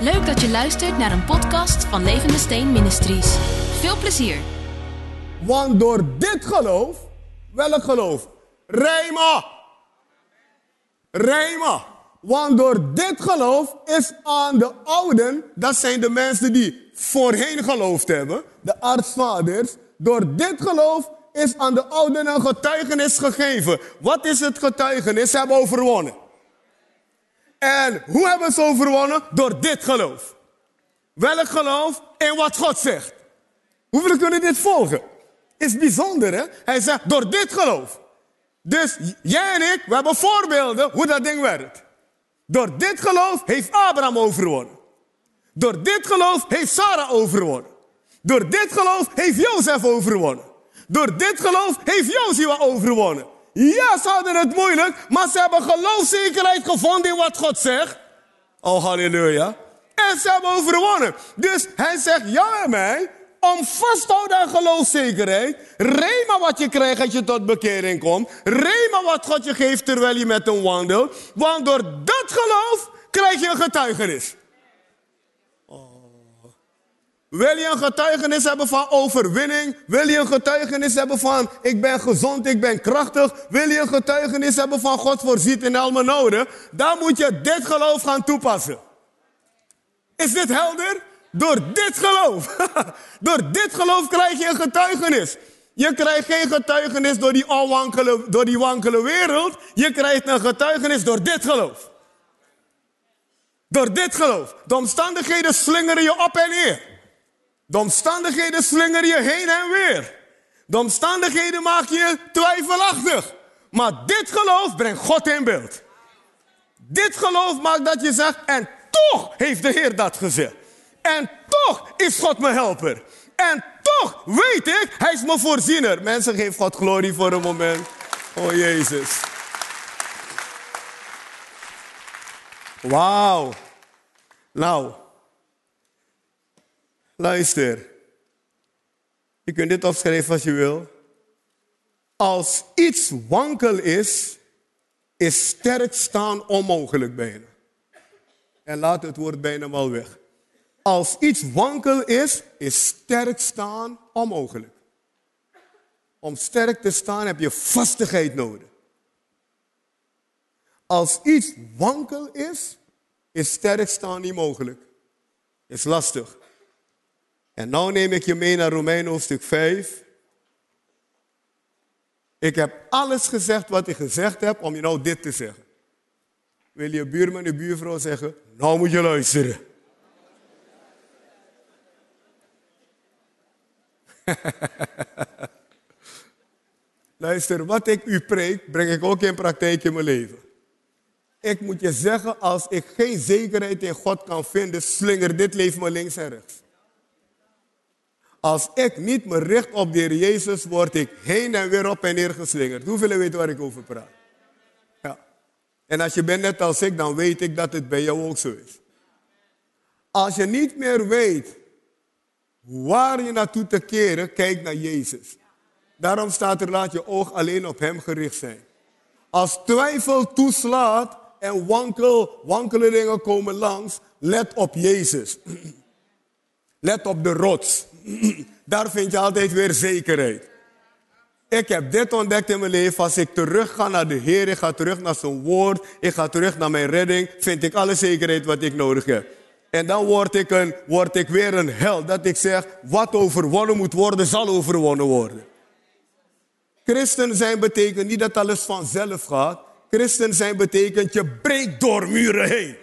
Leuk dat je luistert naar een podcast van Levende Steen Ministries. Veel plezier. Want door dit geloof, welk geloof? Rijma. Rijma. Want door dit geloof is aan de ouden, dat zijn de mensen die voorheen geloofd hebben, de artsvaders, door dit geloof is aan de ouden een getuigenis gegeven. Wat is het getuigenis? Ze hebben overwonnen. En hoe hebben ze overwonnen? Door dit geloof. Welk geloof? In wat God zegt. Hoeveel kunnen dit volgen? Is bijzonder, hè? Hij zegt door dit geloof. Dus jij en ik, we hebben voorbeelden hoe dat ding werkt. Door dit geloof heeft Abraham overwonnen. Door dit geloof heeft Sarah overwonnen. Door dit geloof heeft Jozef overwonnen. Door dit geloof heeft Jozua overwonnen. Ja, ze hadden het moeilijk, maar ze hebben geloofzekerheid gevonden in wat God zegt. Oh, halleluja. En ze hebben overwonnen. Dus hij zegt, ja en mij, om vast te houden aan geloofzekerheid. Rema wat je krijgt als je tot bekering komt. Rema wat God je geeft terwijl je met hem wandelt. Want door dat geloof krijg je een getuigenis. Wil je een getuigenis hebben van overwinning? Wil je een getuigenis hebben van ik ben gezond, ik ben krachtig? Wil je een getuigenis hebben van God voorziet in al mijn noden? Dan moet je dit geloof gaan toepassen. Is dit helder? Door dit geloof. door dit geloof krijg je een getuigenis. Je krijgt geen getuigenis door die, wankele, door die wankele wereld. Je krijgt een getuigenis door dit geloof. Door dit geloof. De omstandigheden slingeren je op en neer. De omstandigheden slingeren je heen en weer. De omstandigheden maken je twijfelachtig. Maar dit geloof brengt God in beeld. Dit geloof maakt dat je zegt, en toch heeft de Heer dat gezegd. En toch is God mijn helper. En toch weet ik, hij is mijn voorziener. Mensen, geef God glorie voor een moment. Oh Jezus. Wauw. Nou, Luister. Je kunt dit opschrijven als je wil. Als iets wankel is, is sterk staan onmogelijk bijna. En laat het woord bijna mal weg. Als iets wankel is, is sterk staan onmogelijk. Om sterk te staan heb je vastigheid nodig. Als iets wankel is, is sterk staan niet mogelijk. Is lastig. En nu neem ik je mee naar Romein hoofdstuk 5. Ik heb alles gezegd wat ik gezegd heb om je nou dit te zeggen. Wil je buurman en buurvrouw zeggen, nou moet je luisteren. Luister, wat ik u preek, breng ik ook in praktijk in mijn leven. Ik moet je zeggen, als ik geen zekerheid in God kan vinden, slinger dit leven me links en rechts. Als ik niet me richt op de Heer Jezus, word ik heen en weer op en neer geslingerd. Hoeveel weten waar ik over praat? Ja. En als je bent net als ik, dan weet ik dat het bij jou ook zo is. Als je niet meer weet waar je naartoe te keren, kijk naar Jezus. Daarom staat er, laat je oog alleen op Hem gericht zijn. Als twijfel toeslaat en wankel, wankele dingen komen langs, let op Jezus. Let op de rots. Daar vind je altijd weer zekerheid. Ik heb dit ontdekt in mijn leven. Als ik terug ga naar de Heer, ik ga terug naar zijn woord, ik ga terug naar mijn redding, vind ik alle zekerheid wat ik nodig heb. En dan word ik, een, word ik weer een held. Dat ik zeg, wat overwonnen moet worden, zal overwonnen worden. Christen zijn betekent niet dat alles vanzelf gaat. Christen zijn betekent, je breekt door muren heen.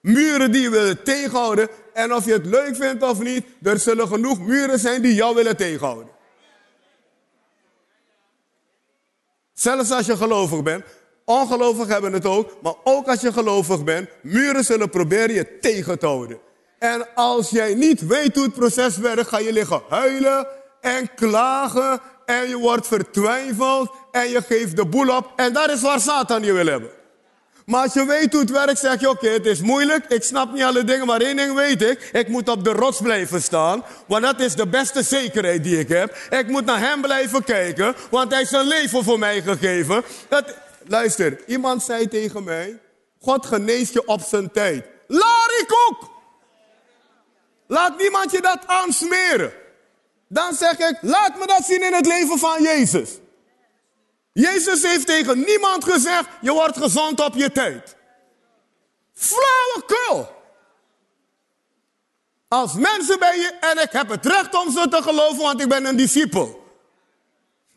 Muren die willen tegenhouden. En of je het leuk vindt of niet, er zullen genoeg muren zijn die jou willen tegenhouden. Zelfs als je gelovig bent. Ongelovigen hebben het ook. Maar ook als je gelovig bent. Muren zullen proberen je tegen te houden. En als jij niet weet hoe het proces werkt, ga je liggen huilen en klagen. En je wordt vertwijfeld. En je geeft de boel op. En dat is waar Satan je wil hebben. Maar als je weet hoe het werkt, zeg je: Oké, het is moeilijk. Ik snap niet alle dingen, maar één ding weet ik. Ik moet op de rots blijven staan. Want dat is de beste zekerheid die ik heb. Ik moet naar hem blijven kijken, want hij heeft zijn leven voor mij gegeven. Dat, luister, iemand zei tegen mij: God geneest je op zijn tijd. Laat ook. Laat niemand je dat aansmeren. Dan zeg ik, laat me dat zien in het leven van Jezus. Jezus heeft tegen niemand gezegd, je wordt gezond op je tijd. Flauwekul. Als mensen bij je, en ik heb het recht om ze te geloven, want ik ben een discipel.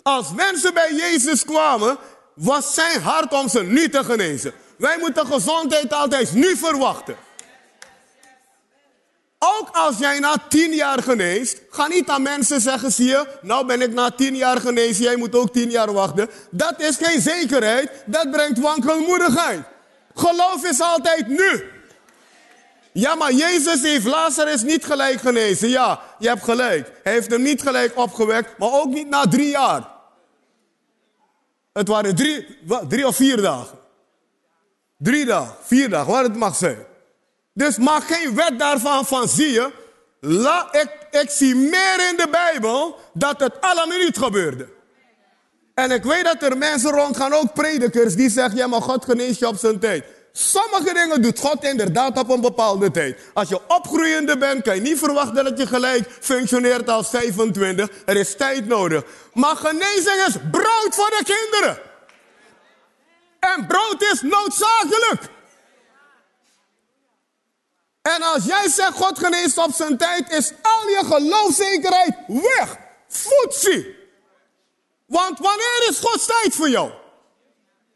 Als mensen bij Jezus kwamen, was zijn hart om ze nu te genezen. Wij moeten gezondheid altijd nu verwachten. Ook als jij na tien jaar geneest, ga niet aan mensen zeggen, zie je, nou ben ik na tien jaar genezen, jij moet ook tien jaar wachten. Dat is geen zekerheid, dat brengt wankelmoedigheid. Geloof is altijd nu. Ja, maar Jezus heeft Lazarus niet gelijk genezen. Ja, je hebt gelijk. Hij heeft hem niet gelijk opgewekt, maar ook niet na drie jaar. Het waren drie, drie of vier dagen. Drie dagen, vier dagen, wat het mag zijn. Dus maak geen wet daarvan van, zie je, ik, ik zie meer in de Bijbel dat het alle minuut gebeurde. En ik weet dat er mensen rondgaan, ook predikers, die zeggen, ja maar God geneest je op zijn tijd. Sommige dingen doet God inderdaad op een bepaalde tijd. Als je opgroeiende bent, kan je niet verwachten dat je gelijk functioneert als 25. Er is tijd nodig. Maar genezing is brood voor de kinderen. En brood is noodzakelijk. En als jij zegt God geneest op zijn tijd, is al je geloofzekerheid weg. Voetzie. Want wanneer is Gods tijd voor jou?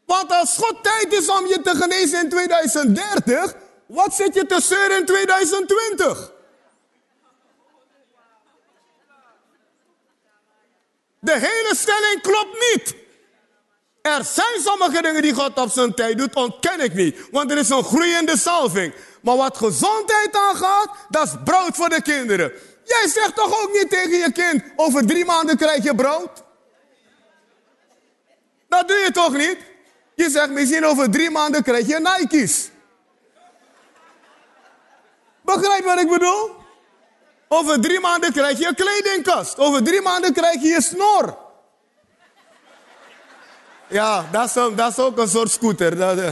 Want als God tijd is om je te genezen in 2030, wat zit je te zeuren in 2020? De hele stelling klopt niet. Er zijn sommige dingen die God op zijn tijd doet, ontken ik niet. Want er is een groeiende salving. Maar wat gezondheid aangaat, dat is brood voor de kinderen. Jij zegt toch ook niet tegen je kind, over drie maanden krijg je brood? Dat doe je toch niet? Je zegt misschien over drie maanden krijg je Nike's. Begrijp wat ik bedoel? Over drie maanden krijg je een kledingkast. Over drie maanden krijg je je snor. Ja, dat is, dat ook een soort scooter. Dat, uh.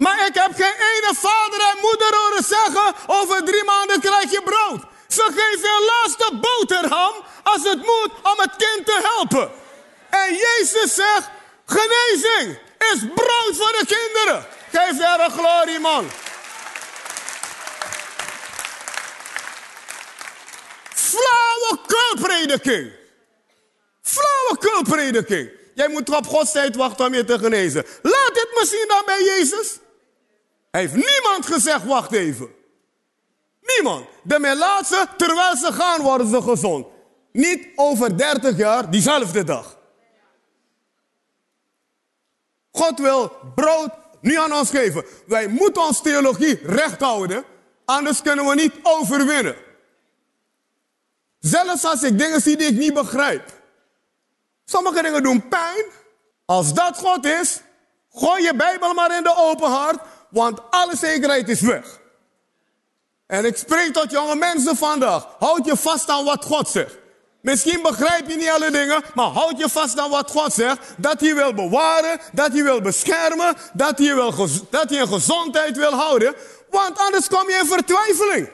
Maar ik heb geen ene vader en moeder horen zeggen: over drie maanden krijg je brood. Ze geven een laatste boterham als het moet om het kind te helpen. En Jezus zegt, genezing is brood voor de kinderen. Geef de glorie, man. Flauwekulprediking. Flauwekulprediking. Jij moet op Gods wachten om je te genezen. Laat dit misschien dan bij Jezus. Hij heeft niemand gezegd, wacht even. Niemand. De melaatse, terwijl ze gaan, worden ze gezond. Niet over 30 jaar, diezelfde dag. God wil brood nu aan ons geven. Wij moeten ons theologie recht houden, anders kunnen we niet overwinnen. Zelfs als ik dingen zie die ik niet begrijp. Sommige dingen doen pijn. Als dat God is, gooi je Bijbel maar in de open hart, want alle zekerheid is weg. En ik spreek tot jonge mensen vandaag. Houd je vast aan wat God zegt. Misschien begrijp je niet alle dingen, maar houd je vast aan wat God zegt. Dat hij wil bewaren, dat hij wil beschermen, dat hij, wil dat hij een gezondheid wil houden. Want anders kom je in vertwijfeling.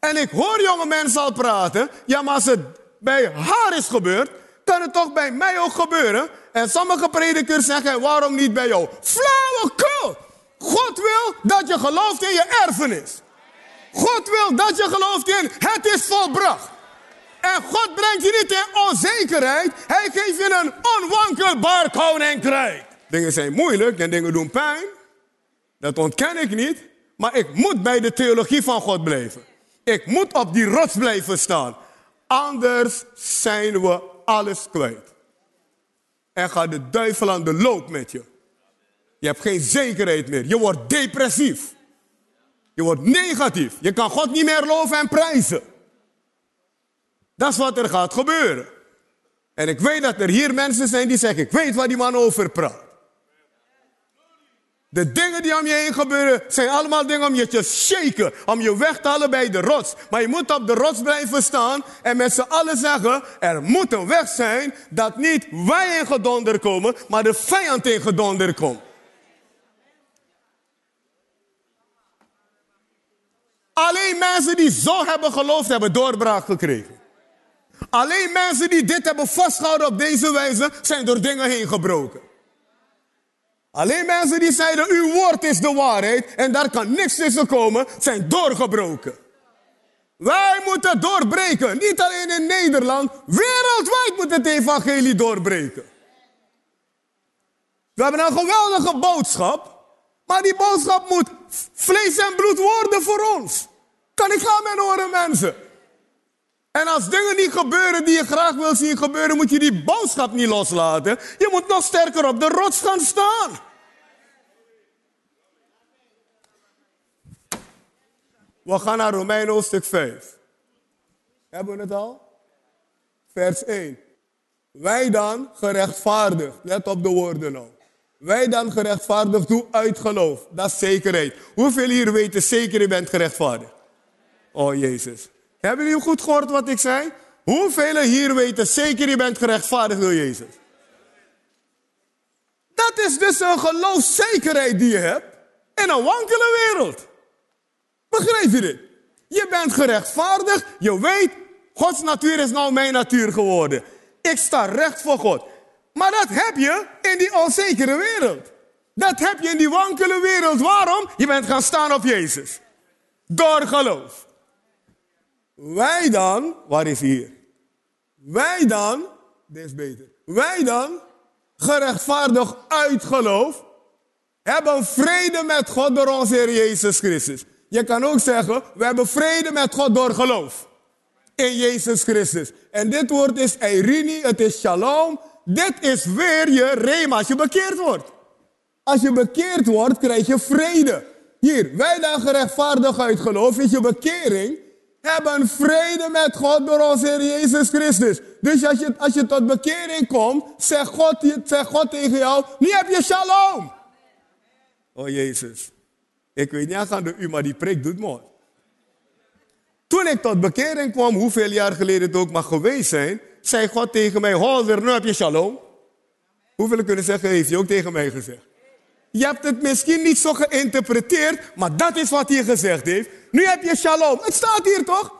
En ik hoor jonge mensen al praten. Ja, maar als het bij haar is gebeurd, kan het toch bij mij ook gebeuren? En sommige predikers zeggen, waarom niet bij jou? Flauwekul! God wil dat je gelooft in je erfenis. God wil dat je gelooft in het is volbracht. En God brengt je niet in onzekerheid. Hij geeft je een onwankelbaar koninkrijk. Dingen zijn moeilijk en dingen doen pijn. Dat ontken ik niet. Maar ik moet bij de theologie van God blijven. Ik moet op die rots blijven staan. Anders zijn we alles kwijt. En gaat de duivel aan de loop met je. Je hebt geen zekerheid meer. Je wordt depressief. Je wordt negatief. Je kan God niet meer loven en prijzen. Dat is wat er gaat gebeuren. En ik weet dat er hier mensen zijn die zeggen, ik weet waar die man over praat. De dingen die om je heen gebeuren, zijn allemaal dingen om je te shaken. Om je weg te halen bij de rots. Maar je moet op de rots blijven staan en met z'n allen zeggen, er moet een weg zijn dat niet wij in gedonder komen, maar de vijand in gedonder komt. Alleen mensen die zo hebben geloofd, hebben doorbraak gekregen. Alleen mensen die dit hebben vastgehouden op deze wijze, zijn door dingen heen gebroken. Alleen mensen die zeiden, uw woord is de waarheid en daar kan niks tussen komen, zijn doorgebroken. Wij moeten doorbreken. Niet alleen in Nederland, wereldwijd moet het evangelie doorbreken. We hebben een geweldige boodschap, maar die boodschap moet vlees en bloed worden voor ons. Kan ik gaan met horen, mensen? En als dingen niet gebeuren die je graag wil zien gebeuren, moet je die boodschap niet loslaten. Je moet nog sterker op de rots gaan staan. We gaan naar Romein hoofdstuk 5. Hebben we het al? Vers 1. Wij dan gerechtvaardigd. Let op de woorden nou. Wij dan gerechtvaardigd toe uit geloof. Dat is zekerheid. Hoeveel hier weten zeker je bent gerechtvaardigd? Oh Jezus. Hebben jullie goed gehoord wat ik zei? Hoeveel hier weten zeker je bent gerechtvaardigd door Jezus? Dat is dus een geloofszekerheid die je hebt in een wankele wereld. Begrijp je dit? Je bent gerechtvaardigd, je weet, Gods natuur is nou mijn natuur geworden. Ik sta recht voor God. Maar dat heb je in die onzekere wereld. Dat heb je in die wankele wereld. Waarom? Je bent gaan staan op Jezus. Door geloof. Wij dan, waar is hier? Wij dan, dit is beter. Wij dan, gerechtvaardigd uit geloof, hebben vrede met God door onze Heer Jezus Christus. Je kan ook zeggen, we hebben vrede met God door geloof. In Jezus Christus. En dit woord is Eirini, het is shalom. Dit is weer je rema als je bekeerd wordt. Als je bekeerd wordt, krijg je vrede. Hier, wij dan gerechtvaardigd uit geloof, is je bekering hebben vrede met God door onze Heer Jezus Christus. Dus als je, als je tot bekering komt, zegt God, zegt God tegen jou, nu heb je shalom. Oh Jezus. Ik weet niet aan de u, maar die preek doet mooi. Toen ik tot bekering kwam, hoeveel jaar geleden het ook mag geweest zijn, zei God tegen mij, Holder, nu heb je shalom. Hoeveel kunnen zeggen, heeft hij ook tegen mij gezegd. Je hebt het misschien niet zo geïnterpreteerd, maar dat is wat hij gezegd heeft. Nu heb je shalom. Het staat hier toch?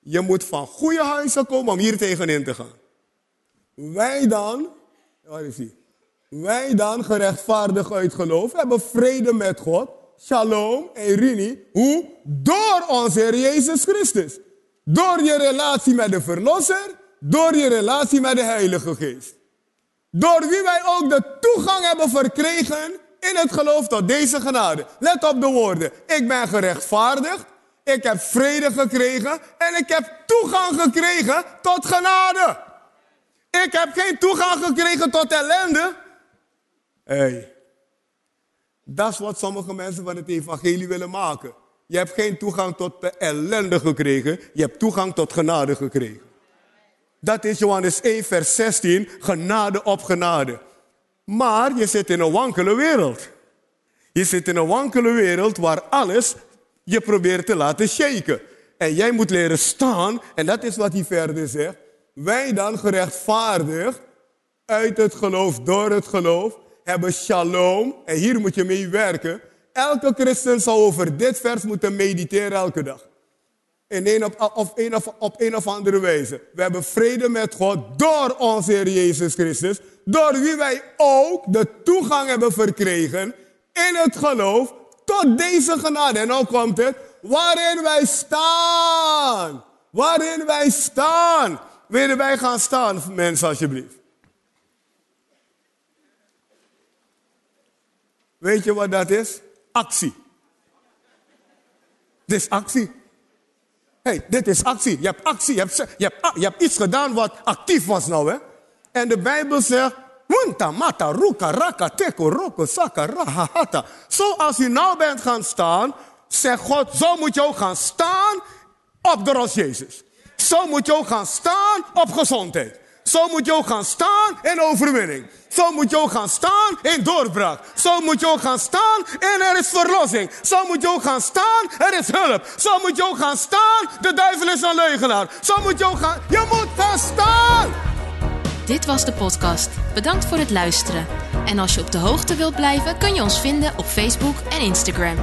Je moet van goede huizen komen om hier tegenin te gaan. Wij dan, waar is hij? Wij dan, gerechtvaardigd uit geloof, hebben vrede met God. Shalom, Erini. Hoe? Door onze Heer Jezus Christus. Door je relatie met de Verlosser, door je relatie met de Heilige Geest. Door wie wij ook de toegang hebben verkregen in het geloof tot deze genade. Let op de woorden. Ik ben gerechtvaardigd. Ik heb vrede gekregen. En ik heb toegang gekregen tot genade. Ik heb geen toegang gekregen tot ellende. Hey. Dat is wat sommige mensen van het evangelie willen maken. Je hebt geen toegang tot de ellende gekregen. Je hebt toegang tot genade gekregen. Dat is Johannes 1, vers 16. Genade op genade. Maar je zit in een wankele wereld. Je zit in een wankele wereld waar alles je probeert te laten shaken. En jij moet leren staan. En dat is wat hij verder zegt. Wij dan gerechtvaardigd uit het geloof, door het geloof, hebben shalom. En hier moet je mee werken. Elke christen zal over dit vers moeten mediteren elke dag. In een op, of een of, op een of andere wijze. We hebben vrede met God door onze Heer Jezus Christus. Door wie wij ook de toegang hebben verkregen in het geloof tot deze genade. En nou komt het. Waarin wij staan. Waarin wij staan. Willen wij gaan staan, mensen, alsjeblieft. Weet je wat dat is? Actie. Dit is actie hey, dit is actie. Je hebt actie. Je hebt, je, hebt, je hebt iets gedaan wat actief was nou, hè. En de Bijbel zegt, Munta, mata, ruka, raka, teko, roko, saka, rahahata. Zoals je nou bent gaan staan, zegt God, zo moet je ook gaan staan op de rots Jezus. Zo moet je ook gaan staan op gezondheid. Zo moet je ook gaan staan in overwinning. Zo moet je ook gaan staan in doorbraak. Zo moet je ook gaan staan en er is verlossing. Zo moet je ook gaan staan, er is hulp. Zo moet je ook gaan staan, de duivel is een leugenaar. Zo moet je ook gaan, je moet gaan staan. Dit was de podcast. Bedankt voor het luisteren. En als je op de hoogte wilt blijven, kun je ons vinden op Facebook en Instagram.